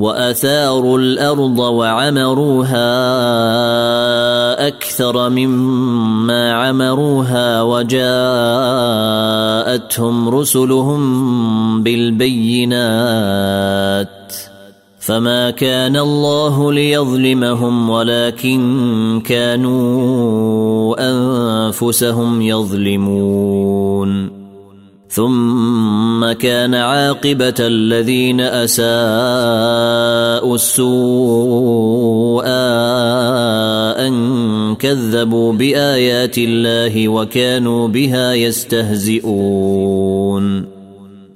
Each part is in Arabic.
وأثاروا الأرض وعمروها أكثر مما عمروها وجاءتهم رسلهم بالبينات فما كان الله ليظلمهم ولكن كانوا أنفسهم يظلمون ثم كان عاقبة الذين أساءوا السوء أن كذبوا بآيات الله وكانوا بها يستهزئون.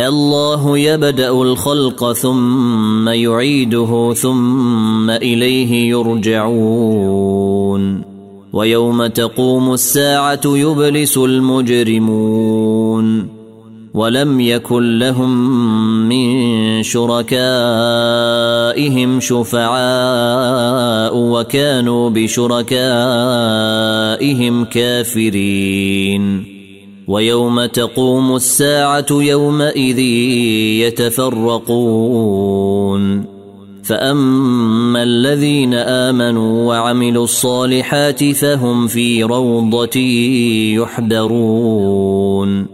الله يبدأ الخلق ثم يعيده ثم إليه يرجعون. ويوم تقوم الساعة يبلس المجرمون. ولم يكن لهم من شركائهم شفعاء وكانوا بشركائهم كافرين. ويوم تقوم الساعة يومئذ يتفرقون. فأما الذين آمنوا وعملوا الصالحات فهم في روضة يحذرون.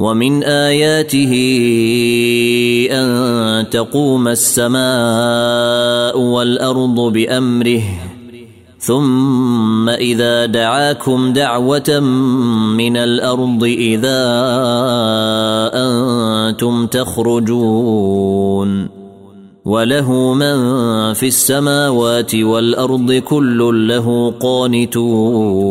ومن آياته أن تقوم السماء والأرض بأمره ثم إذا دعاكم دعوة من الأرض إذا أنتم تخرجون. وله من في السماوات والأرض كل له قانتون.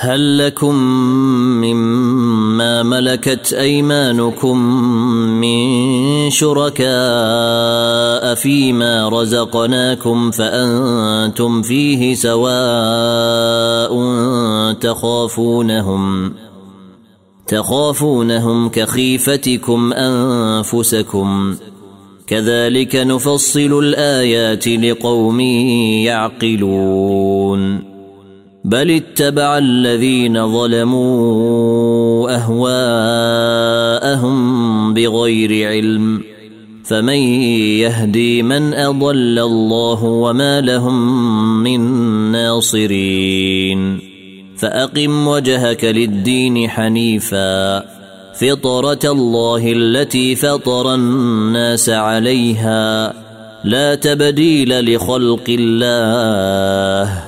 هل لكم مما ملكت أيمانكم من شركاء فيما رزقناكم فأنتم فيه سواء تخافونهم تخافونهم كخيفتكم أنفسكم كذلك نفصل الآيات لقوم يعقلون بل اتبع الذين ظلموا أهواءهم بغير علم. فمن يهدي من أضل الله وما لهم من ناصرين. فأقم وجهك للدين حنيفا. فطرة الله التي فطر الناس عليها. لا تبديل لخلق الله.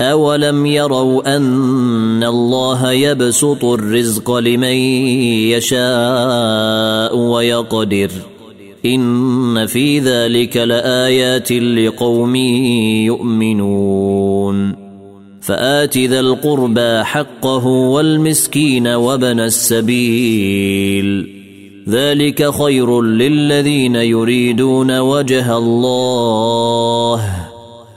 أولم يروا أن الله يبسط الرزق لمن يشاء ويقدر إن في ذلك لآيات لقوم يؤمنون فآت ذا القربى حقه والمسكين وابن السبيل ذلك خير للذين يريدون وجه الله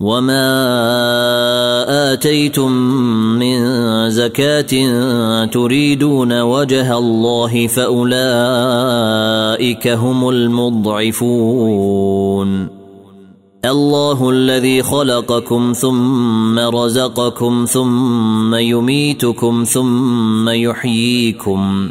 وما اتيتم من زكاه تريدون وجه الله فاولئك هم المضعفون الله الذي خلقكم ثم رزقكم ثم يميتكم ثم يحييكم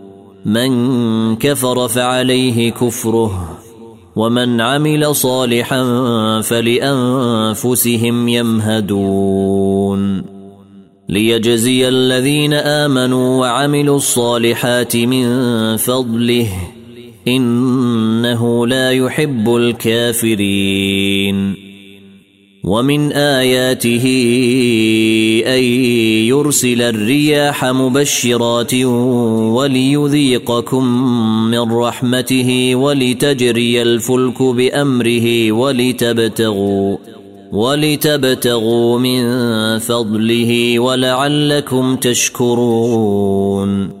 من كفر فعليه كفره ومن عمل صالحا فلأنفسهم يمهدون. ليجزي الذين آمنوا وعملوا الصالحات من فضله إنه لا يحب الكافرين. ومن آياته أن يرسل الرياح مبشرات وليذيقكم من رحمته ولتجري الفلك بأمره ولتبتغوا ولتبتغوا من فضله ولعلكم تشكرون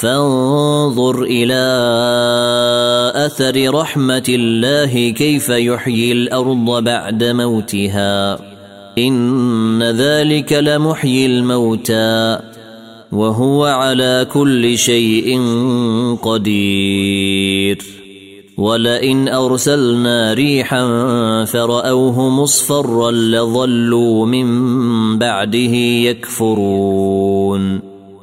فانظر إلى أثر رحمة الله كيف يحيي الأرض بعد موتها. إن ذلك لمحيي الموتى. وهو على كل شيء قدير. ولئن أرسلنا ريحا فرأوه مصفرا لظلوا من بعده يكفرون.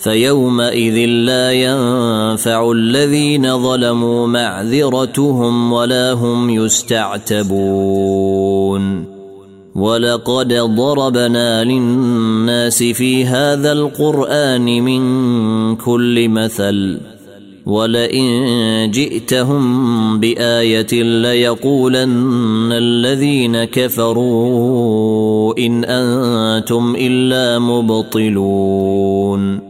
فيومئذ لا ينفع الذين ظلموا معذرتهم ولا هم يستعتبون. ولقد ضربنا للناس في هذا القرآن من كل مثل ولئن جئتهم بآية ليقولن الذين كفروا إن أنتم إلا مبطلون.